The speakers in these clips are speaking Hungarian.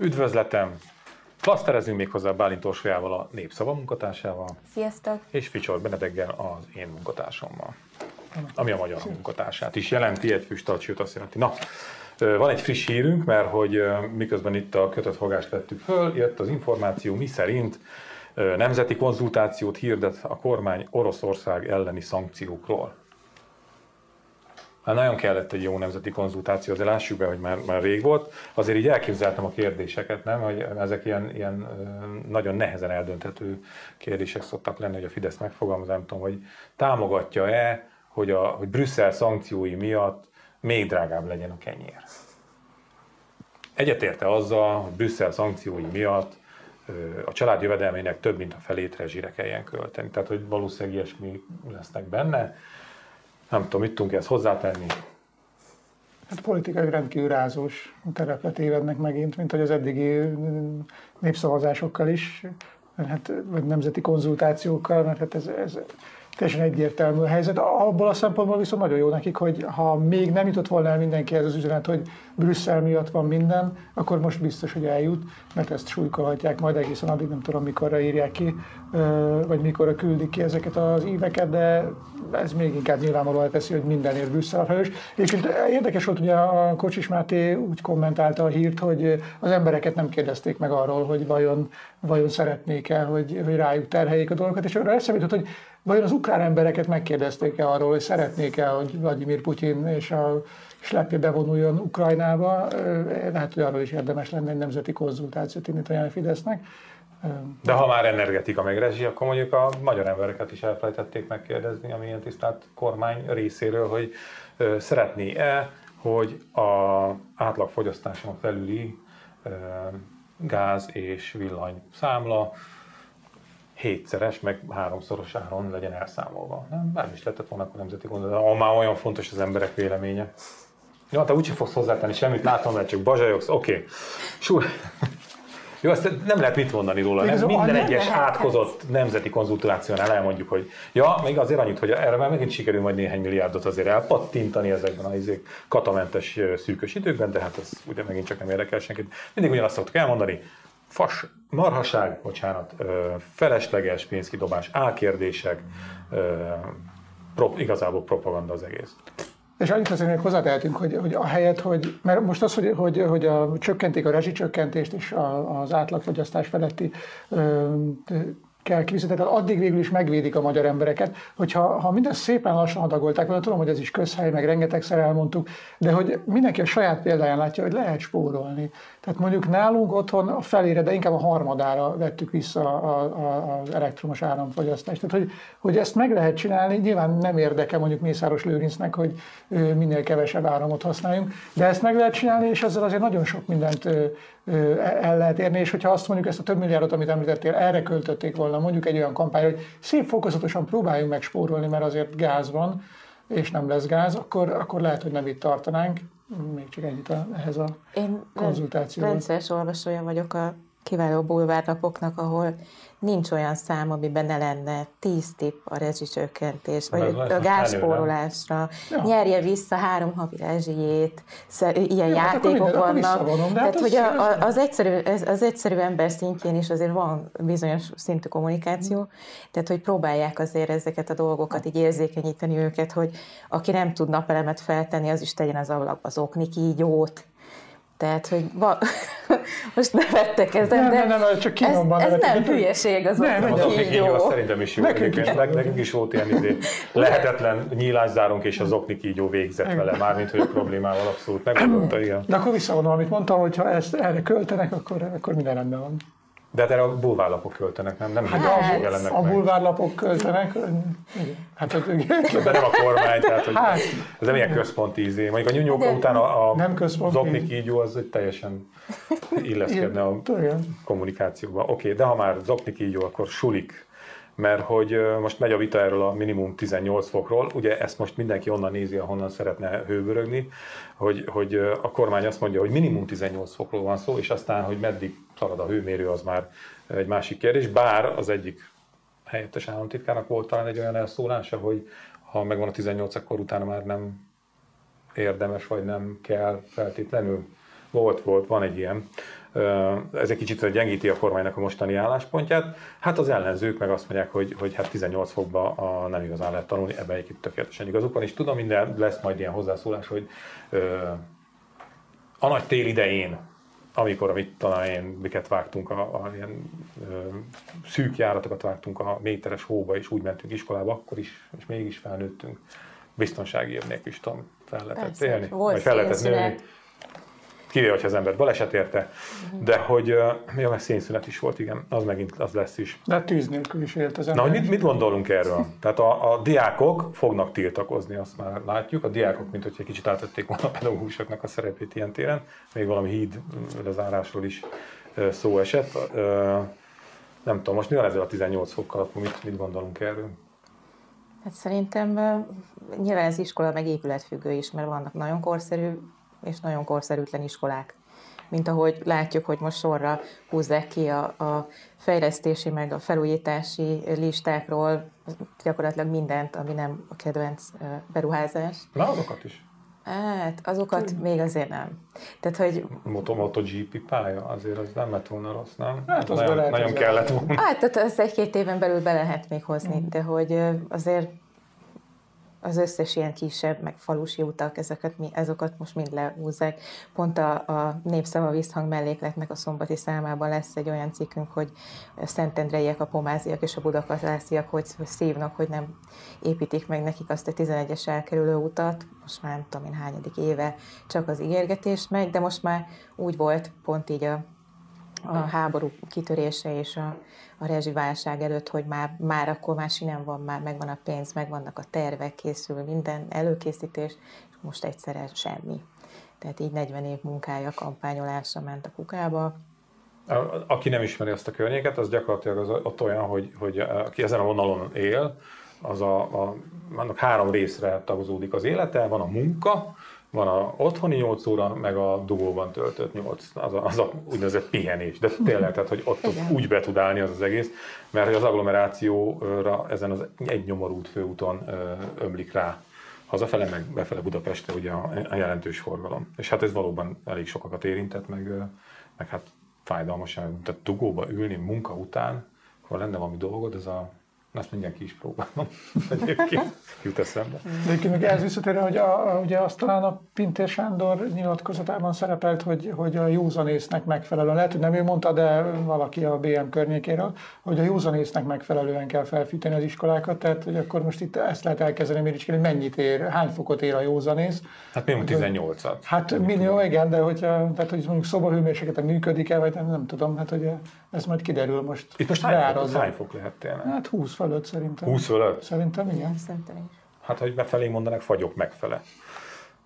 Üdvözletem! Klaszterezünk még hozzá Bálint Orsolyával, a Népszava munkatársával. Sziasztok! És Ficsor Benedeggel, az én munkatársammal. Ami a magyar munkatársát is jelenti, egy füstalcsiót azt jelenti. Na, van egy friss hírünk, mert hogy miközben itt a kötött fogást vettük föl, jött az információ, mi szerint nemzeti konzultációt hirdet a kormány Oroszország elleni szankciókról. Hát nagyon kellett egy jó nemzeti konzultáció, azért lássuk be, hogy már, már rég volt. Azért így elképzeltem a kérdéseket, nem? Hogy ezek ilyen, ilyen nagyon nehezen eldönthető kérdések szoktak lenni, hogy a Fidesz megfogalmaz, nem tudom, hogy támogatja-e, hogy, a, hogy Brüsszel szankciói miatt még drágább legyen a kenyér. Egyetérte azzal, hogy Brüsszel szankciói miatt a család jövedelmének több mint a felét rezsire kelljen költeni. Tehát, hogy valószínűleg ilyesmi lesznek benne. Nem tudom, mit tudunk ezt hozzátenni? Hát politikai rendkívül rázós terepet évednek megint, mint hogy az eddigi népszavazásokkal is, hát, vagy nemzeti konzultációkkal, mert hát ez, ez teljesen egyértelmű a helyzet. Abból a szempontból viszont nagyon jó nekik, hogy ha még nem jutott volna el mindenkihez az üzenet, hogy Brüsszel miatt van minden, akkor most biztos, hogy eljut, mert ezt súlykolhatják majd egészen addig, nem tudom, mikorra írják ki, vagy mikorra küldik ki ezeket az éveket, de ez még inkább nyilvánvalóan teszi, hogy mindenért Brüsszel a felelős. És érdekes volt, ugye a Kocsis Máté úgy kommentálta a hírt, hogy az embereket nem kérdezték meg arról, hogy vajon, vajon szeretnék-e, hogy, hogy rájuk terheljék a dolgokat, és arra eszembe jutott, hogy vajon az ukrán embereket megkérdezték-e arról, hogy szeretnék-e, hogy Vladimir Putyin és a slepje bevonuljon Ukrajnába? Lehet, hogy arról is érdemes lenne egy nemzeti konzultációt indítani a Fidesznek. De ha már energetika meg rezsi, akkor mondjuk a magyar embereket is elfelejtették megkérdezni, ami ilyen tisztelt kormány részéről, hogy szeretné-e, hogy a átlagfogyasztáson felüli gáz és villany számla hétszeres, meg háromszoros áron legyen elszámolva. Nem, nem is lehetett volna akkor nemzeti gondol, de már olyan fontos az emberek véleménye. Jó, te úgyse fogsz hozzátenni semmit, látom, mert csak bazsajogsz, oké. Okay. Jó, ezt nem lehet mit mondani róla. Nem? Minden egyes átkozott nemzeti konzultációnál elmondjuk, hogy ja, még azért annyit, hogy erre már megint sikerül majd néhány milliárdot azért elpattintani ezekben a izék katamentes szűkös időkben, de hát ez ugye megint csak nem érdekel senkit. Mindig ugyanazt szoktuk elmondani, fas, marhaság, bocsánat, felesleges pénzkidobás, álkérdések, igazából propaganda az egész. És annyit azért még hozzátehetünk, hogy, hogy a helyet, hogy, mert most az, hogy, hogy, hogy a, csökkentik a rezsicsökkentést és a, az átlagfogyasztás feletti ö, kell kifizetni, tehát addig végül is megvédik a magyar embereket, hogyha ha mindezt szépen lassan adagolták, mert tudom, hogy ez is közhely, meg rengetegszer elmondtuk, de hogy mindenki a saját példáján látja, hogy lehet spórolni. Tehát mondjuk nálunk otthon a felére, de inkább a harmadára vettük vissza a, a, az elektromos áramfogyasztást. Tehát, hogy, hogy ezt meg lehet csinálni, nyilván nem érdeke mondjuk Mészáros Lőrincnek, hogy minél kevesebb áramot használjunk, de ezt meg lehet csinálni, és ezzel azért nagyon sok mindent el lehet érni, és hogyha azt mondjuk ezt a több milliárdot, amit említettél, erre költötték volna, mondjuk egy olyan kampány, hogy szép fokozatosan próbáljunk meg spórolni, mert azért gáz van, és nem lesz gáz, akkor, akkor lehet, hogy nem itt tartanánk. Még csak ennyit a, ehhez a Én konzultációhoz. rendszeres olvasója vagyok a kiváló bulvárlapoknak, ahol nincs olyan szám, amiben ne lenne 10 tipp a rezsicsökkentés, vagy a, a gázspórolásra, ja. nyerje vissza három havi rezsijét, ilyen ja, hát játékok minden, vannak. Tehát, hát hogy a, a, az, egyszerű, az egyszerű ember szintjén is azért van bizonyos szintű kommunikáció, tehát hogy próbálják azért ezeket a dolgokat így érzékenyíteni őket, hogy aki nem tud napelemet feltenni, az is tegyen az ablakba az oknikígyót, tehát, hogy va- most nevettek ezen, nem, de nem, nem, csak ez, ez nem hülyeség az nem, az oknik kígyó. Az szerintem is jó. Nekünk is, nekünk is volt ilyen idő. Lehetetlen nyílászárunk és az oknik kígyó végzett vele, mármint hogy a problémával abszolút megoldotta, igen. De akkor visszavonom, amit mondtam, hogy ha ezt erre költenek, akkor, akkor minden rendben van. De hát erre a bulvárlapok költenek, nem? nem hát a, a bulvárlapok költenek, hát De nem a kormány, tehát hogy hát, ez nem ilyen központi izé. Mondjuk a nyúnyóka után a, a nem zokni kígyó az egy teljesen illeszkedne a kommunikációba. Oké, okay, de ha már zokni kígyó, akkor sulik mert hogy most megy a vita erről a minimum 18 fokról, ugye ezt most mindenki onnan nézi, ahonnan szeretne hőbörögni, hogy, hogy a kormány azt mondja, hogy minimum 18 fokról van szó, és aztán, hogy meddig szalad a hőmérő, az már egy másik kérdés, bár az egyik helyettes államtitkárnak volt talán egy olyan elszólása, hogy ha megvan a 18, akkor utána már nem érdemes, vagy nem kell feltétlenül. Volt, volt, van egy ilyen. Ez egy kicsit gyengíti a kormánynak a mostani álláspontját. Hát az ellenzők meg azt mondják, hogy, hogy hát 18 fokba a nem igazán lehet tanulni, ebben egyébként tökéletesen igazuk van, és tudom, minden lesz majd ilyen hozzászólás, hogy ö, a nagy tél idején, amikor, amit talán én, miket vágtunk, a, a ilyen ö, szűk járatokat vágtunk a méteres hóba, és úgy mentünk iskolába, akkor is, és mégis felnőttünk. Biztonsági nélkül is tudom, fel lehetett élni, vagy fel lehetett nőni kivéve, hogyha az ember baleset érte, de hogy ja, meg szénszünet is volt, igen, az megint az lesz is. De tűz nélkül is élt az ember. Na, hogy mit, mit gondolunk erről? Tehát a, a diákok fognak tiltakozni, azt már látjuk. A diákok, mint hogyha kicsit átvették volna a pedagógusoknak a szerepét ilyen téren. Még valami híd lezárásról is szó esett. Nem tudom, most mi van ezzel a 18 fokkal, mit, mit gondolunk erről? Hát szerintem nyilván ez iskola meg épületfüggő is, mert vannak nagyon korszerű és nagyon korszerűtlen iskolák. Mint ahogy látjuk, hogy most sorra húzzák ki a, a fejlesztési meg a felújítási listákról gyakorlatilag mindent, ami nem a kedvenc beruházás. Na, azokat is. Hát, azokat hmm. még azért nem. Tehát, hogy... Moto, MotoGP pálya, azért az nem lett volna rossz, nem? Hát, az nagyon, nagyon kellett volna. Hát, tehát az egy-két éven belül be lehet még hozni, hmm. de hogy azért az összes ilyen kisebb, meg falusi utak, ezeket, mi, ezokat most mind lehúzzák. Pont a, a népszava visszhang mellékletnek a szombati számában lesz egy olyan cikkünk, hogy a Szentendreiek, a pomáziak és a budakazásziak hogy szívnak, hogy nem építik meg nekik azt a 11-es elkerülő utat, most már nem tudom én hányadik éve csak az ígérgetés megy, de most már úgy volt, pont így a, a háború kitörése és a a rezsiválság előtt, hogy már, már akkor már sinem van, már megvan a pénz, megvannak a tervek, készül minden előkészítés, és most egyszerre semmi. Tehát így 40 év munkája, kampányolása ment a kukába. Aki nem ismeri azt a környéket, az gyakorlatilag az ott olyan, hogy, hogy aki ezen a vonalon él, az a, a, annak három részre tagozódik az élete, van a munka, van a otthoni 8 óra, meg a dugóban töltött 8, az a, az a úgynevezett pihenés. De tényleg, tehát, hogy ott, ott úgy be tud állni az az egész, mert az agglomerációra ezen az egy nyomorút főúton ömlik rá hazafele, meg befele Budapestre ugye a, a jelentős forgalom. És hát ez valóban elég sokakat érintett, meg, meg hát fájdalmas, tehát dugóba ülni munka után, ha lenne valami dolgod, ez a azt mindenki is próbálom. Egyébként jut eszembe. De egyébként meg ez visszatérve, hogy a, ugye azt talán a Pintér Sándor nyilatkozatában szerepelt, hogy, hogy a józanésznek megfelelően, lehet, hogy nem ő mondta, de valaki a BM környékéről, hogy a józanésznek megfelelően kell felfűteni az iskolákat, tehát hogy akkor most itt ezt lehet elkezdeni méricskélni, hogy mennyit ér, hány fokot ér a józanész. Hát minimum 18-at. Hát millió, igen, de hogyha, tehát, hogy mondjuk szobahőmérsékleten működik-e, vagy nem, nem tudom, hát hogy ez majd kiderül most. Itt most hány fok, hány fok lehet tényleg? Hát 20 fölött szerintem. 20 fölött? Szerintem igen. Szerintem is. Hát, hogy befelé mondanak, fagyok megfele.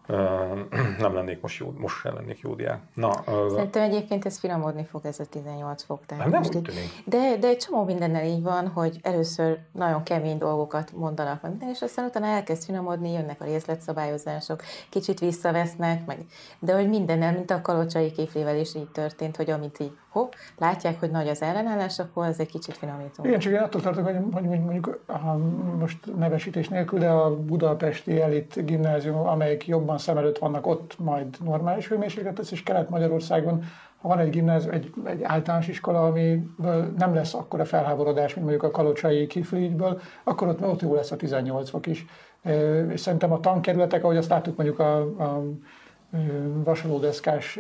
nem lennék most jó, most sem lennék jó diák. Na, uh, Szerintem egyébként ez finomodni fog ez a 18 fok. Tehát nem most de, de egy csomó mindennel így van, hogy először nagyon kemény dolgokat mondanak meg, és aztán utána elkezd finomodni, jönnek a részletszabályozások, kicsit visszavesznek, meg, de hogy mindennel, mint a kalocsai kiflével is így történt, hogy amit így hopp, látják, hogy nagy az ellenállás, akkor ez egy kicsit finomítunk. Igen, csak én attól tartok, hogy, hogy mondjuk a, most nevesítés nélkül, de a budapesti elit gimnázium, amelyik jobban szem előtt vannak, ott majd normális hőmérséklet lesz, és Kelet-Magyarországon ha van egy gimnázium, egy, egy általános iskola, amiből nem lesz akkora felháborodás, mint mondjuk a kalocsai kiflígyből, akkor ott, ott jó lesz a 18 fok is. És szerintem a tankerületek, ahogy azt láttuk mondjuk a, a vasalódeszkás,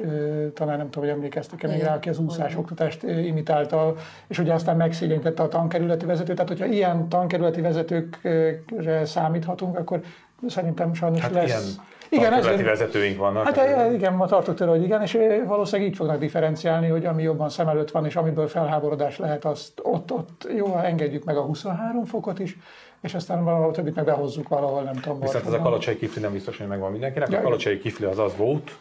talán nem tudom, hogy emlékeztek-e még rá, aki az úszás oktatást imitálta, és ugye aztán megszégyenítette a tankerületi vezetőt. Tehát, hogyha ilyen tankerületi vezetőkre számíthatunk, akkor szerintem sajnos hát lesz. Ilyen igen, ezért, vezetőink vannak. Hát ezért. igen, ma tartok tőle, hogy igen, és valószínűleg így fognak differenciálni, hogy ami jobban szem előtt van, és amiből felháborodás lehet, azt ott, ott jó, engedjük meg a 23 fokot is, és aztán valahol többit meg behozzuk valahol, nem tudom. Viszont ez a kalocsai kifli nem biztos, hogy megvan mindenkinek. Ja, a kalocsai kifli az az volt,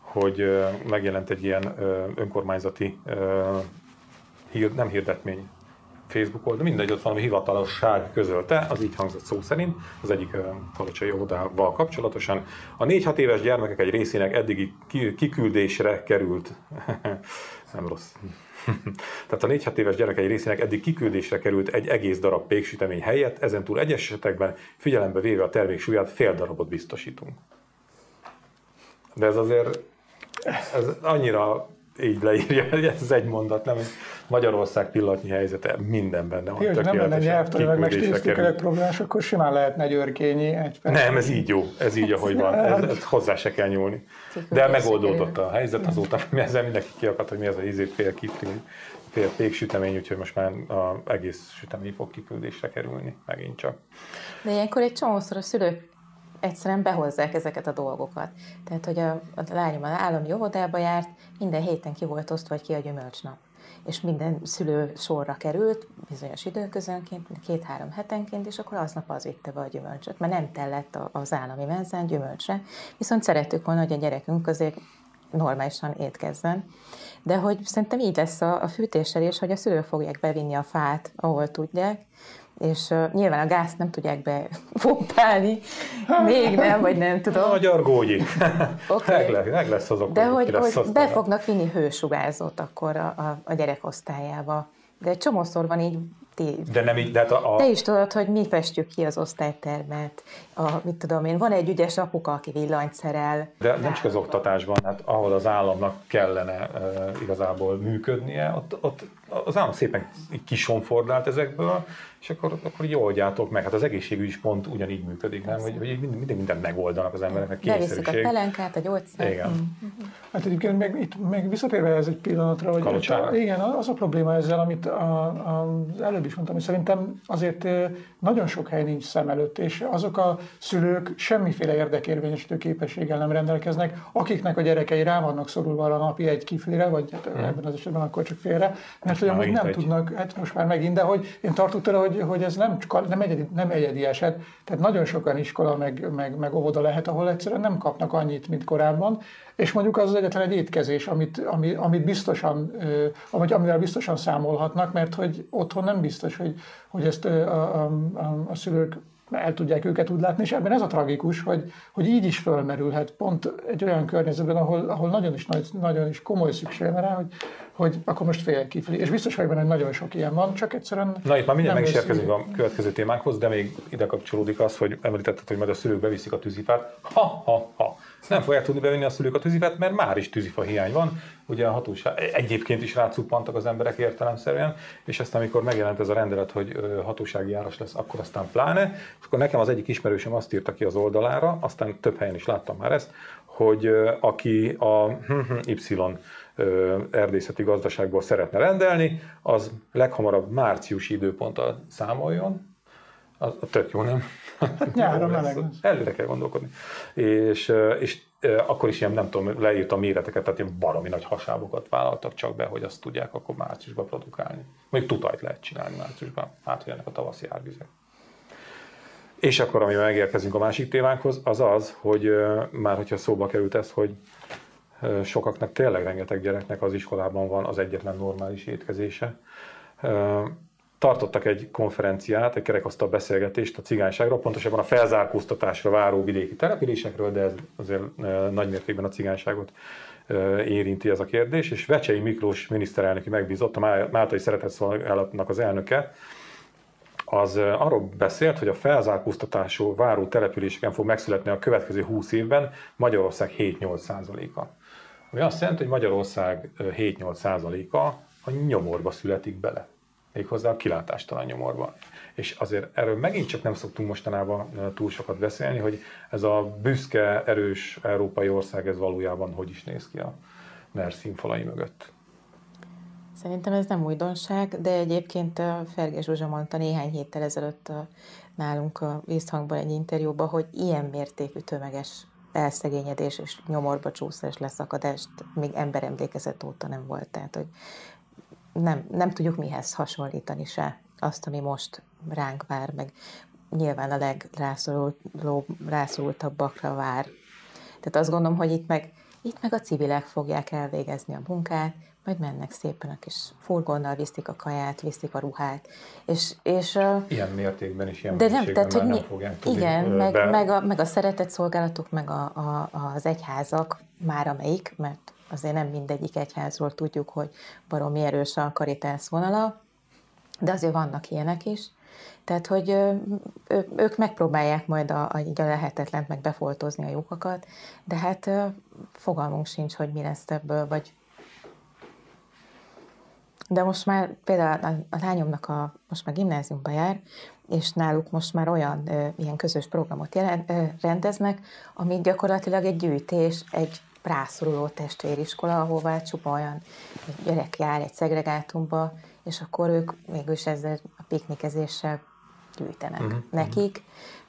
hogy megjelent egy ilyen önkormányzati nem hirdetmény Facebook oldal, mindegy, ott valami hivatalosság közölte, az így hangzott szó szerint, az egyik kalocsai óvodával kapcsolatosan. A 4-6 éves gyermekek egy részének eddigi kiküldésre került, nem rossz, Tehát a 4-6 éves gyermek egy részének eddig kiküldésre került egy egész darab péksütemény helyett, ezentúl egyes esetekben figyelembe véve a termék súlyát fél darabot biztosítunk. De ez azért ez annyira így leírja, hogy ez egy mondat, nem, Magyarország pillanatnyi helyzete minden benne van. Jó, nem lenne nyelvtanilag meg stilisztikailag problémás, akkor simán lehetne györkényi egy perc. Nem, ez így jó, ez így, ahogy van, ez, ez hozzá se kell nyúlni. De megoldódott a helyzet azóta, mi ezzel mindenki kiakadt, hogy mi az a izé fél kifli, fél péksütemény, úgyhogy most már az egész sütemény fog kiküldésre kerülni, megint csak. De ilyenkor egy csomószor a szülők egyszerűen behozzák ezeket a dolgokat. Tehát, hogy a, a lányom az állami óvodába járt, minden héten ki volt osztva, vagy ki a gyümölcsnap. És minden szülő sorra került, bizonyos időközönként, két-három hetenként, és akkor aznap az vitte be a gyümölcsöt, mert nem tellett az állami menzán gyümölcsre, viszont szerettük volna, hogy a gyerekünk közé normálisan étkezzen. De hogy szerintem így lesz a, a fűtéssel is, hogy a szülők fogják bevinni a fát, ahol tudják, és uh, nyilván a gázt nem tudják bepumpálni, még nem, vagy nem tudom. Magyar gógyi. okay. meg, meg lesz azok, De hogy, lesz hogy be fognak vinni hősugárzót akkor a, a, a gyerekosztályába. De egy csomószor van így ti. De nem így, de hát a, a... Te is tudod, hogy mi festjük ki az osztálytermet, a, mit tudom én, van egy ügyes apuka, aki villanyt szerel. De nem csak az oktatásban, hát ahol az államnak kellene uh, igazából működnie, ott, ott az állam szépen kisonfordált ezekből, és akkor, akkor így oldjátok meg. Hát az egészségügy is pont ugyanígy működik, nem? Hogy, hogy minden, mindent megoldanak az embereknek, kényszerűség. Beviszik a pelenkát, a gyógyszer. Igen. Mm. Hát egyébként meg, itt, meg visszatérve ez egy pillanatra, hogy a, igen, az a probléma ezzel, amit a, a, az előbb is mondtam, hogy szerintem azért nagyon sok hely nincs szem előtt, és azok a szülők semmiféle érdekérvényesítő képességgel nem rendelkeznek, akiknek a gyerekei rá vannak szorulva a napi egy kiflire, vagy hát mm. ebben az esetben akkor csak félre, mert hogy amúgy nem egy. tudnak, hát most már megint, de hogy én tartok tőle, hogy, hogy ez nem, nem, egyedi, nem egyedi eset, tehát nagyon sokan iskola meg, meg, meg óvoda lehet, ahol egyszerűen nem kapnak annyit, mint korábban, és mondjuk az az egyetlen egy étkezés, amit, ami, amit biztosan, amit, amivel biztosan számolhatnak, mert hogy otthon nem biztos, hogy, hogy ezt a, a, a, a szülők el tudják őket úgy látni, és ebben ez a tragikus, hogy, hogy így is fölmerülhet pont egy olyan környezetben, ahol, ahol nagyon, is, nagy, nagyon is komoly szükség rá, hogy, hogy akkor most fél kifli. És biztos vagyok benne, hogy nagyon sok ilyen van, csak egyszerűen... Na itt már mindjárt meg is érkezünk a következő témákhoz, de még ide kapcsolódik az, hogy említetted, hogy majd a szülők beviszik a tűzifát. Ha, ha, ha. Nem fogják tudni bevinni a szülők a tűzifát, mert már is tűzifa hiány van. Ugye a hatóság, egyébként is rácuppantak az emberek értelemszerűen, és ezt amikor megjelent ez a rendelet, hogy hatósági járas lesz, akkor aztán pláne. És akkor nekem az egyik ismerősöm azt írta ki az oldalára, aztán több helyen is láttam már ezt, hogy aki a Y erdészeti gazdaságból szeretne rendelni, az leghamarabb márciusi időponttal számoljon, az, tök jó, nem? Nyáron meleg Előre kell gondolkodni. És, és akkor is ilyen, nem tudom, leírt a méreteket, tehát ilyen baromi nagy hasábokat vállaltak csak be, hogy azt tudják akkor márciusban produkálni. Mondjuk tutajt lehet csinálni márciusban, hát hogy ennek a tavaszi árvizek. És akkor, ami megérkezünk a másik témánkhoz, az az, hogy már hogyha szóba került ez, hogy sokaknak tényleg rengeteg gyereknek az iskolában van az egyetlen normális étkezése. Tartottak egy konferenciát, egy kerekasztal beszélgetést a cigányságról, pontosabban a felzárkóztatásra váró vidéki településekről, de ez azért nagymértékben a cigányságot érinti ez a kérdés, és Vecsei Miklós miniszterelnöki megbízott, a Máltai Szeretetszolgálatnak az elnöke, az arról beszélt, hogy a felzárkóztatású váró településeken fog megszületni a következő 20 évben Magyarország 7-8 százaléka. Ami azt jelenti, hogy Magyarország 7-8 százaléka a nyomorba születik bele. Méghozzá a kilátástalan nyomorba. És azért erről megint csak nem szoktunk mostanában túl sokat beszélni, hogy ez a büszke, erős európai ország, ez valójában hogy is néz ki a NER színfalai mögött. Szerintem ez nem újdonság, de egyébként Ferges Zsuzsa mondta néhány héttel ezelőtt nálunk a Vízhangban egy interjúban, hogy ilyen mértékű tömeges elszegényedés és nyomorba csúszás, leszakadást még emberemlékezet óta nem volt. Tehát, hogy nem, nem tudjuk mihez hasonlítani se azt, ami most ránk vár, meg nyilván a legrászorultabbakra vár. Tehát azt gondolom, hogy itt meg, itt meg a civilek fogják elvégezni a munkát, majd mennek szépen a kis furgonnal, viszik a kaját, viszik a ruhát. És, és, ilyen mértékben is, ilyen de nem, tehát, hogy nem mi, fogják tudni Igen, meg, be... meg, a, meg a szeretett szolgálatok, meg a, a, az egyházak, már amelyik, mert azért nem mindegyik egyházról tudjuk, hogy baromi erős a karitász vonala, de azért vannak ilyenek is. Tehát, hogy ők megpróbálják majd a, a, a lehetetlent meg befoltozni a lyukakat, de hát fogalmunk sincs, hogy mi lesz ebből, vagy De most már például a, lányomnak a, most már gimnáziumba jár, és náluk most már olyan ö, ilyen közös programot jelen, ö, rendeznek, ami gyakorlatilag egy gyűjtés, egy rászoruló testvériskola, ahová csupa olyan gyerek jár egy szegregátumba, és akkor ők mégis ezzel a piknikezéssel gyűjtenek uh-huh. nekik.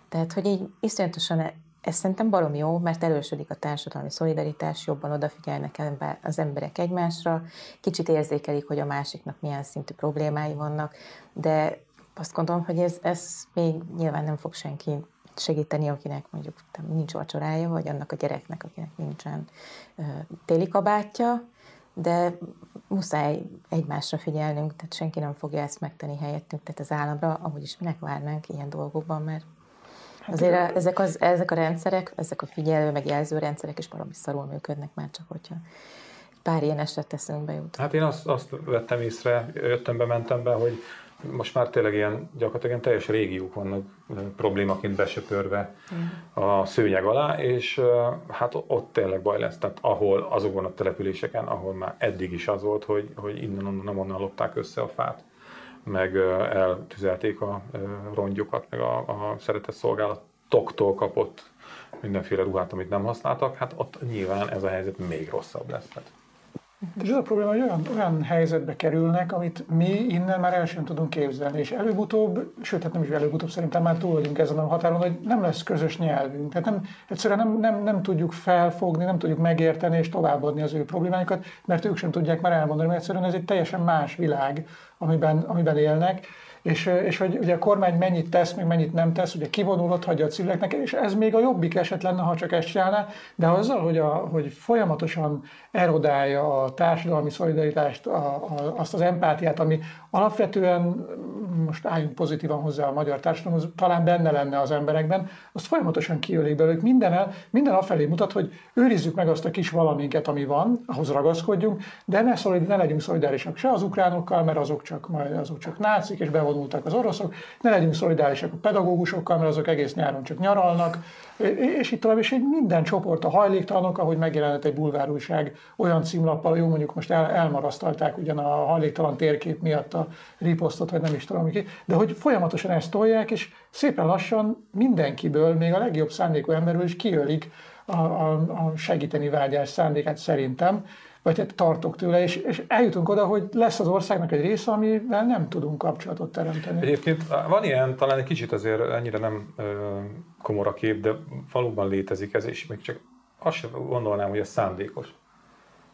Tehát, hogy így iszonyatosan ez szerintem barom jó, mert erősödik a társadalmi szolidaritás, jobban odafigyelnek az emberek egymásra, kicsit érzékelik, hogy a másiknak milyen szintű problémái vannak, de azt gondolom, hogy ez, ez még nyilván nem fog senki segíteni, akinek mondjuk nincs vacsorája, vagy annak a gyereknek, akinek nincsen téli kabátja, de muszáj egymásra figyelnünk, tehát senki nem fogja ezt megtenni helyettünk, tehát az államra amúgy is minek várnánk ilyen dolgokban, mert Hát Azért a, ezek, az, ezek a rendszerek, ezek a figyelő, meg jelző rendszerek is valami szarul működnek már csak, hogyha pár ilyen eset teszünk be jut. Hát én azt, azt vettem észre, jöttem be, mentem be, hogy most már tényleg ilyen gyakorlatilag ilyen teljes régiók vannak problémaként besöpörve mm. a szőnyeg alá, és hát ott tényleg baj lesz. Tehát ahol azokon a településeken, ahol már eddig is az volt, hogy, hogy innen, nem onnan lopták össze a fát, meg eltüzelték a rongyokat, meg a, a szeretett szolgálatoktól kapott mindenféle ruhát, amit nem használtak, hát ott nyilván ez a helyzet még rosszabb lesz. Hát és az a probléma, hogy olyan, olyan helyzetbe kerülnek, amit mi innen már el sem tudunk képzelni, és előbb-utóbb, sőt, hát nem is előbb-utóbb, szerintem már túl vagyunk ezen a határon, hogy nem lesz közös nyelvünk. Tehát nem, egyszerűen nem, nem, nem tudjuk felfogni, nem tudjuk megérteni és továbbadni az ő problémáikat, mert ők sem tudják már elmondani, mert egyszerűen ez egy teljesen más világ, amiben, amiben élnek és, és hogy ugye a kormány mennyit tesz, meg mennyit nem tesz, ugye kivonul, hagyja a civileknek, és ez még a jobbik eset lenne, ha csak ezt csinálná, de azzal, hogy, a, hogy folyamatosan erodálja a társadalmi szolidaritást, a, a, azt az empátiát, ami alapvetően, most álljunk pozitívan hozzá a magyar társadalomhoz, talán benne lenne az emberekben, azt folyamatosan kiölik belőlük. Minden, el, minden afelé mutat, hogy őrizzük meg azt a kis valaminket, ami van, ahhoz ragaszkodjunk, de ne, szolid, ne legyünk szolidárisak se az ukránokkal, mert azok csak, majd azok csak nácik, és bevonultak az oroszok, ne legyünk szolidárisak a pedagógusokkal, mert azok egész nyáron csak nyaralnak, és itt tovább, és egy minden csoport, a hajléktalanok, ahogy megjelent egy bulvárújság olyan címlappal, jó mondjuk most el, elmarasztalták ugyan a hajléktalan térkép miatt a riposztot, vagy nem is tudom de hogy folyamatosan ezt tolják, és szépen lassan mindenkiből, még a legjobb szándékú emberről is kiölik a, a, a segíteni vágyás szándékát szerintem, vagy hát tartok tőle, és, és eljutunk oda, hogy lesz az országnak egy része, amivel nem tudunk kapcsolatot teremteni. Egyébként van ilyen, talán egy kicsit azért ennyire nem ö, komor kép, de valóban létezik ez, és még csak azt sem gondolnám, hogy ez szándékos.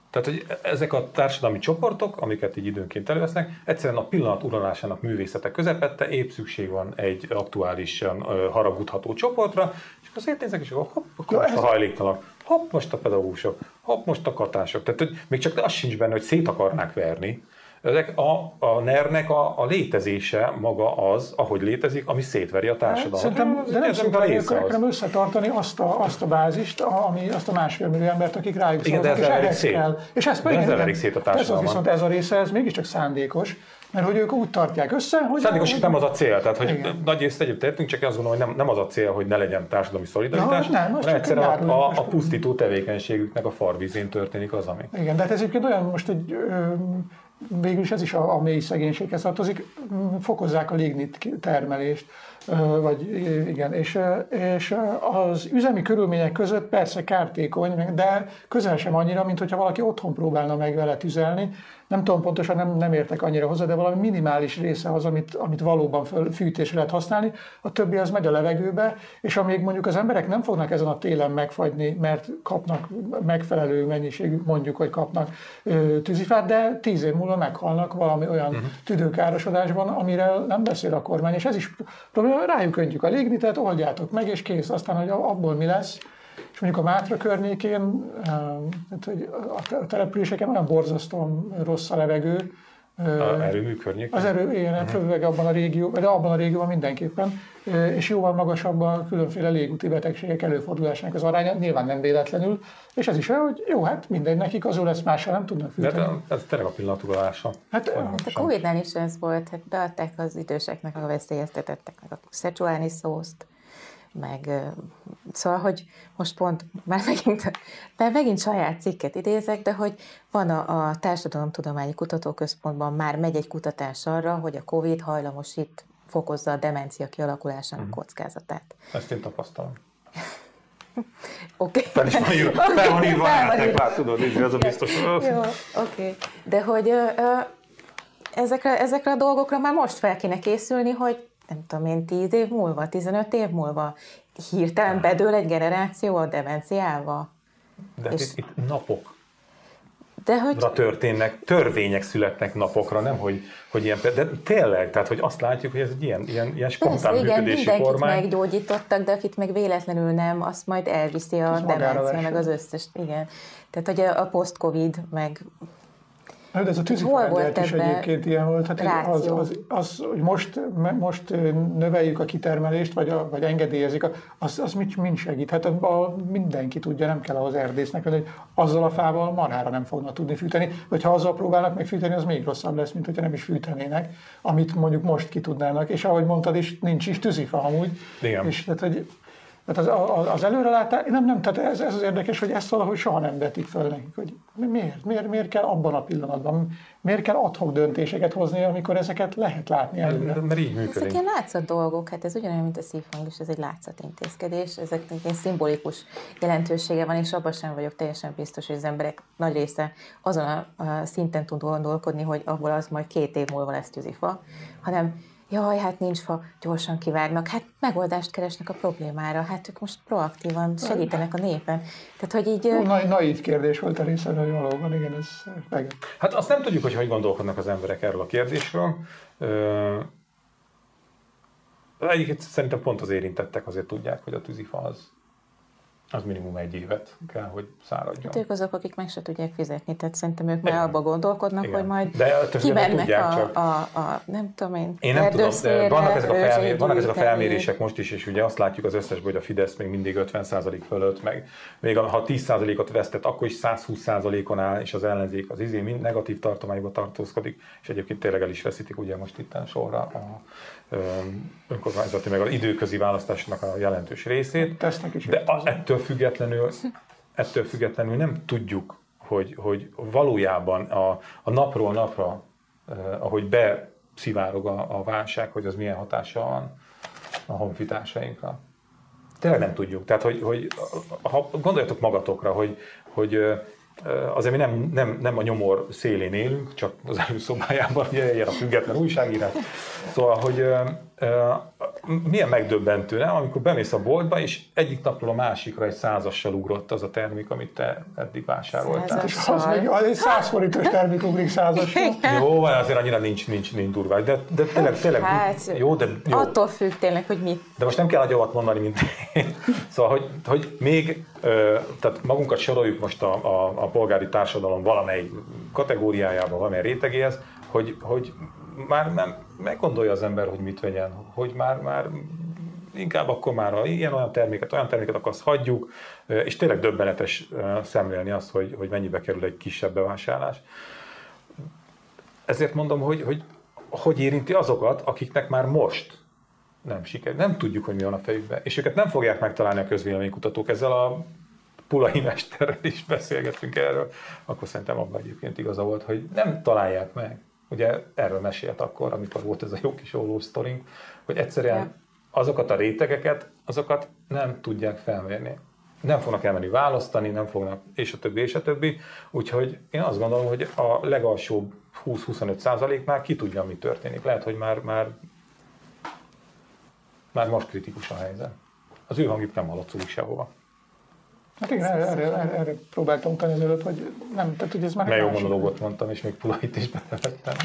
Tehát, hogy ezek a társadalmi csoportok, amiket így időnként elővesznek, egyszerűen a pillanat uralásának művészete közepette épp szükség van egy aktuálisan haragudható csoportra, és akkor azért nézek, és akkor hopp, akkor most a hajléktalan, hopp, most a pedagógusok, hopp, most a katások. Tehát, hogy még csak az sincs benne, hogy szét akarnák verni, ezek a, a NER-nek a, a létezése maga az, ahogy létezik, ami szétveri a társadalmat. Szerintem, de nem szerintem összetartani azt a, azt a bázist, ami, azt a másfél millió embert, akik rájuk igen, szólnak, és ehhez szét. kell. És ezt pedig ez szét a társadalmat. Ez viszont ez a része, ez mégiscsak szándékos, mert hogy ők úgy tartják össze, hogy... Szándékos, hogy nem az a cél, tehát hogy igen. nagy részt együtt értünk, csak azt gondolom, hogy nem, nem az a cél, hogy ne legyen társadalmi szolidaritás, ja, nem, hanem egyszerűen a, a, a, pusztító tevékenységüknek a farvízén történik az, ami. Igen, de hát ez egyébként olyan most egy végül is ez is a, a mély szegénységhez tartozik, fokozzák a lignit termelést, vagy igen, és, és az üzemi körülmények között persze kártékony, de közel sem annyira, mint hogyha valaki otthon próbálna meg vele tüzelni, nem tudom pontosan, nem, nem értek annyira hozzá, de valami minimális része az, amit, amit valóban föl, fűtésre lehet használni, a többi az megy a levegőbe, és amíg mondjuk az emberek nem fognak ezen a télen megfagyni, mert kapnak megfelelő mennyiségű, mondjuk, hogy kapnak ö, tűzifát, de tíz év múlva meghalnak valami olyan uh-huh. tüdőkárosodásban, amire nem beszél a kormány, és ez is probléma, rájuk öntjük a lignitet, oldjátok meg, és kész, aztán, hogy abból mi lesz, és mondjuk a Mátra környékén, tehát, hogy a településeken olyan borzasztóan rossz a levegő. A erőmű környékén? Az erő, igen, uh-huh. főleg abban a régió, de abban a régióban mindenképpen, és jóval magasabb a különféle légúti betegségek előfordulásának az aránya, nyilván nem véletlenül, és ez is olyan, hogy jó, hát minden nekik azul lesz, mással nem tudnak fűteni. De ez tényleg a pillanatulása. Hát, hát a Covid-nál is ez volt, hát beadták az időseknek, a veszélyeztetetteknek a szecsuális szószt, meg szóval, hogy most pont már megint, már megint saját cikket idézek, de hogy van a, a Társadalomtudományi Kutatóközpontban már megy egy kutatás arra, hogy a COVID hajlamosít, fokozza a demencia kialakulásának mm. kockázatát. Ezt én tapasztalom. Oké. Okay. Fel, is van fel van írva, már tudod, ez a biztos. Jó, oké. Okay. De hogy ö, ö, ezekre, ezekre a dolgokra már most fel kéne készülni, hogy nem tudom én, 10 év múlva, 15 év múlva hirtelen bedől egy generáció a demenciával. De és itt, itt napok de hogy... történnek, törvények születnek napokra, nem hogy, hogy ilyen, de tényleg, tehát hogy azt látjuk, hogy ez egy ilyen, ilyen, ilyen spontán Persze, igen, mindenkit kormány. meggyógyítottak, de akit meg véletlenül nem, azt majd elviszi a demencia, meg az összes, igen. Tehát, hogy a, a post-covid, meg Hát ez a tűzifájdát is egyébként ilyen volt. Hát az, az, az, hogy most, most növeljük a kitermelést, vagy, a, vagy engedélyezik, az, az mit, mind segít. Hát a, mindenki tudja, nem kell ahhoz erdésznek, hogy azzal a fával marára nem fognak tudni fűteni, vagy ha azzal próbálnak meg fűteni, az még rosszabb lesz, mint hogyha nem is fűtenének, amit mondjuk most ki tudnának. És ahogy mondtad is, nincs is tűzifa amúgy. Igen. És tehát, hogy tehát az, az előrelátás, nem, nem, tehát ez, ez az érdekes, hogy ezt valahogy soha nem vetik föl nekik, hogy miért, miért, miért kell abban a pillanatban, miért kell adhok döntéseket hozni, amikor ezeket lehet látni előre. Mert, mert így működik. Ezek ilyen látszat dolgok, hát ez ugyanolyan, mint a szívhang, és ez egy látszat intézkedés, ezeknek ilyen szimbolikus jelentősége van, és abban sem vagyok teljesen biztos, hogy az emberek nagy része azon a, a szinten tud gondolkodni, hogy abból az majd két év múlva lesz tűzifa, hanem jaj, hát nincs fa, gyorsan kivágnak, hát megoldást keresnek a problémára, hát ők most proaktívan segítenek a népen. Tehát, hogy így... Ó, na, naív kérdés volt a részemről, hogy valóban, igen, ez meg. Hát azt nem tudjuk, hogy hogy gondolkodnak az emberek erről a kérdésről. Egyébként szerintem pont az érintettek azért tudják, hogy a tűzifa az az minimum egy évet kell, hogy száradjon. Hát ők azok, akik meg se tudják fizetni, tehát szerintem ők már abba gondolkodnak, Igen. hogy majd de kimennek a, csak. A, a, nem tudom én, Én nem tudom, de vannak ezek, a felmér, vannak ezek a felmérések most is, és ugye azt látjuk az összesben, hogy a Fidesz még mindig 50% fölött, meg még ha 10%-ot vesztett, akkor is 120%-on áll, és az ellenzék az izé mind negatív tartományba tartózkodik, és egyébként tényleg el is veszítik ugye most itt sorra a önkormányzati, meg az időközi választásnak a jelentős részét. is de a, ettől függetlenül, ettől függetlenül nem tudjuk, hogy, hogy valójában a, a napról napra, eh, ahogy beszivárog a, a válság, hogy az milyen hatása van a honfitásainkra. Tényleg nem tudjuk. Tehát, hogy, hogy ha gondoljatok magatokra, hogy, hogy azért mi nem, nem, nem a nyomor szélén élünk, csak az előszobájában, ugye ilyen a független újságírás. Szóval, hogy milyen megdöbbentő, nem? amikor bemész a boltba, és egyik napról a másikra egy százassal ugrott az a termék, amit te eddig vásároltál. És az még egy száz forintos termék ugrik százassal. Jó, van, azért annyira nincs, nincs, nincs durvá. De, de tényleg, tényleg hát, jó, de jó. Attól függ tényleg, hogy mit. De most nem kell nagyobat mondani, mint én. Szóval, hogy, hogy még, tehát magunkat soroljuk most a, a, a polgári társadalom valamely kategóriájába, valamely rétegéhez, hogy, hogy már nem meggondolja az ember, hogy mit vegyen, hogy már, már inkább akkor már ilyen olyan terméket, olyan terméket, akkor azt hagyjuk, és tényleg döbbenetes szemlélni azt, hogy, hogy mennyibe kerül egy kisebb bevásárlás. Ezért mondom, hogy, hogy hogy érinti azokat, akiknek már most nem siker, nem tudjuk, hogy mi van a fejükben, és őket nem fogják megtalálni a közvéleménykutatók. Ezzel a Pulai mesterrel is beszélgetünk erről, akkor szerintem abban egyébként igaza volt, hogy nem találják meg. Ugye erről mesélt akkor, amikor volt ez a jó kis óló sztorink, hogy egyszerűen azokat a rétegeket, azokat nem tudják felmérni. Nem fognak elmenni választani, nem fognak, és a többi, és a többi. Úgyhogy én azt gondolom, hogy a legalsóbb 20-25 százaléknál ki tudja, mi történik. Lehet, hogy már, már, már most kritikus a helyzet. Az ő hangjuk nem haladszódik sehova. Hát igen, erre, erre, erre, próbáltam utalni az előtt, hogy nem, tehát hogy ez már... Mert jó monológot mondtam, és még Pulait is belevettem.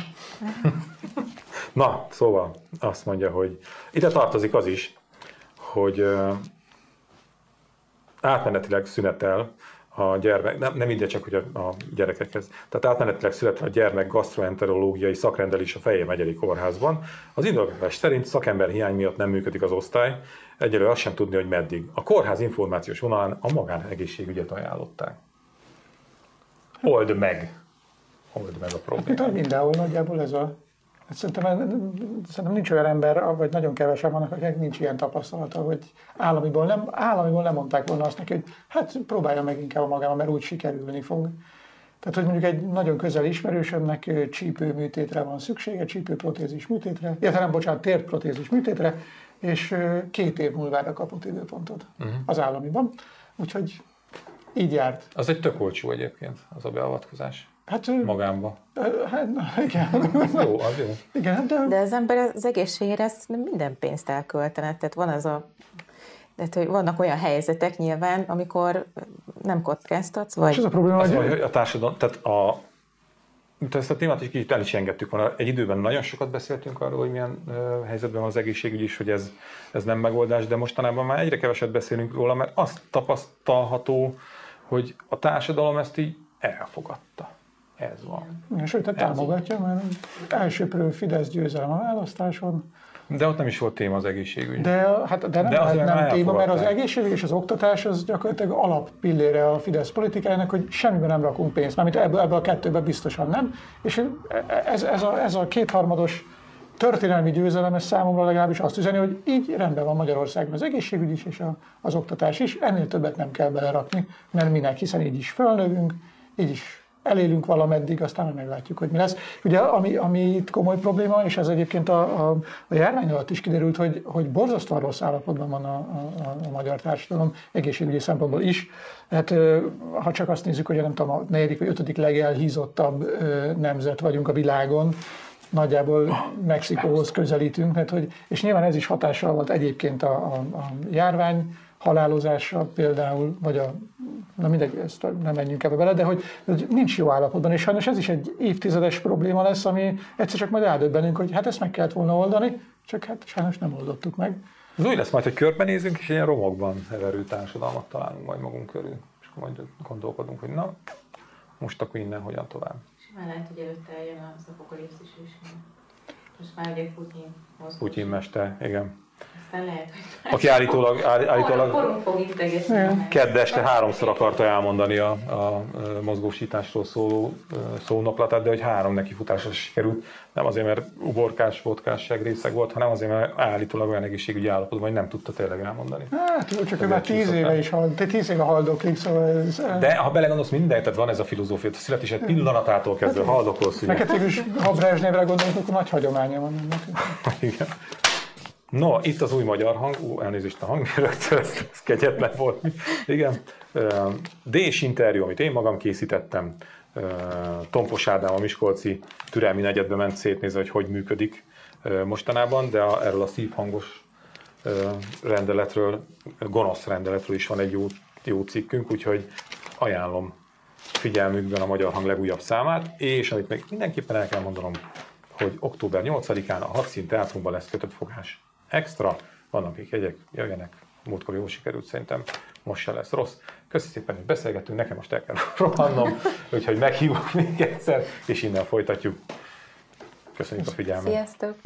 Na, szóval azt mondja, hogy ide tartozik az is, hogy uh, átmenetileg szünetel a gyermek, nem, nem ide csak hogy a, a gyerekekhez, tehát átmenetileg született a gyermek gastroenterológiai szakrendelés a Fejér megyeri kórházban. Az indoklás szerint szakember hiány miatt nem működik az osztály, egyelőre azt sem tudni, hogy meddig. A kórház információs vonalán a magánegészségügyet ajánlották. Old meg. Old meg a problémát. Hát, mindenhol nagyjából ez a Hát szerintem, szerintem nincs olyan ember, vagy nagyon kevesen vannak, akik nincs ilyen tapasztalata, hogy államiból nem, államiból nem mondták volna azt neki, hogy hát próbálja meg inkább magával, mert úgy sikerülni fog. Tehát, hogy mondjuk egy nagyon közel ismerősömnek csípőműtétre van szüksége, csípőprotézis műtétre, illetve nem, bocsánat, térprotézis műtétre, és két év múlvára kapott időpontot uh-huh. az államiban. Úgyhogy így járt. Az egy tök olcsó egyébként, az a beavatkozás. Hát, Magámba. Hát, na, igen. jó, az jó. Igen, de... de az ember az egészségére minden pénzt elköltene. Tehát van az a tehát, hogy vannak olyan helyzetek nyilván, amikor nem kockáztatsz, vagy... És ez a probléma, az hogy... a társadalom, tehát a, mint ezt a témát is kicsit el is engedtük volna. Egy időben nagyon sokat beszéltünk arról, hogy milyen uh, helyzetben van az egészségügy is, hogy ez, ez nem megoldás, de mostanában már egyre keveset beszélünk róla, mert azt tapasztalható, hogy a társadalom ezt így elfogadta. Ez van. Igen, sőt, te támogatja, mert elsőprő Fidesz győzelem a választáson. De ott nem is volt téma az egészségügy. De, hát, de nem, de nem, nem téma, mert az egészségügy és az oktatás az gyakorlatilag alappillére a Fidesz politikájának, hogy semmiben nem rakunk pénzt, mármint ebből, ebből a kettőben biztosan nem. És ez, ez, a, ez a kétharmados történelmi győzelem, ez számomra legalábbis azt üzeni, hogy így rendben van Magyarországon az egészségügy is és a, az oktatás is, ennél többet nem kell belerakni, mert minek, hiszen így is fölnövünk, így is elélünk valameddig, aztán meglátjuk, hogy mi lesz. Ugye, ami, ami itt komoly probléma, és ez egyébként a, a, a járvány alatt is kiderült, hogy, hogy borzasztóan rossz állapotban van a, a, a magyar társadalom, egészségügyi szempontból is. Hát ha csak azt nézzük, hogy nem tudom, a negyedik vagy ötödik legelhízottabb nemzet vagyunk a világon, nagyjából Mexikóhoz közelítünk, mert hogy, és nyilván ez is hatással volt egyébként a, a, a járvány halálozásra például, vagy a, na mindegy, ezt nem menjünk ebbe bele, de hogy, hogy nincs jó állapotban, és sajnos ez is egy évtizedes probléma lesz, ami egyszer csak majd eldöbbenünk, hogy hát ezt meg kellett volna oldani, csak hát sajnos nem oldottuk meg. Ez úgy lesz majd, hogy körbenézünk, és ilyen romokban heverő társadalmat találunk majd magunk körül, és akkor majd gondolkodunk, hogy na, most akkor innen hogyan tovább. Simán lehet, hogy előtte eljön az apokalipszis is. Most már ugye Putyin Putyin mester, igen aki állítólag, állítólag kedd este háromszor akarta elmondani a, a mozgósításról szóló szónaplatát, de hogy három neki futásra sikerült. Nem azért, mert uborkás, vodkás segrészeg volt, hanem azért, mert állítólag olyan egészségügyi állapotban, hogy nem tudta tényleg elmondani. Hát csak ő már tíz éve is hal, te tíz éve haldoklik, szóval ez... De ha belegondolsz minden, tehát van ez a filozófia, a születés egy pillanatától kezdve hát, haldokolsz. Neked is, ha Brezsnévre gondolunk, akkor nagy hagyománya van ennek. Igen. No, itt az új magyar hang, ú, elnézést a hangmérőktől, ez, ez kegyetlen volt. Igen. D-s interjú, amit én magam készítettem, Tompos Ádám a Miskolci türelmi negyedbe ment szétnézve, hogy hogy működik mostanában, de erről a szívhangos rendeletről, gonosz rendeletről is van egy jó, jó cikkünk, úgyhogy ajánlom figyelmükben a Magyar Hang legújabb számát, és amit még mindenképpen el kell mondanom, hogy október 8-án a Hadszín Teátrumban lesz kötött fogás extra, vannak akik jegyek, jöjjenek, múltkor jól sikerült szerintem, most se lesz rossz. Köszönöm szépen, hogy beszélgettünk, nekem most el kell rohannom, úgyhogy meghívok még egyszer, és innen folytatjuk. Köszönjük a figyelmet. Sziasztok!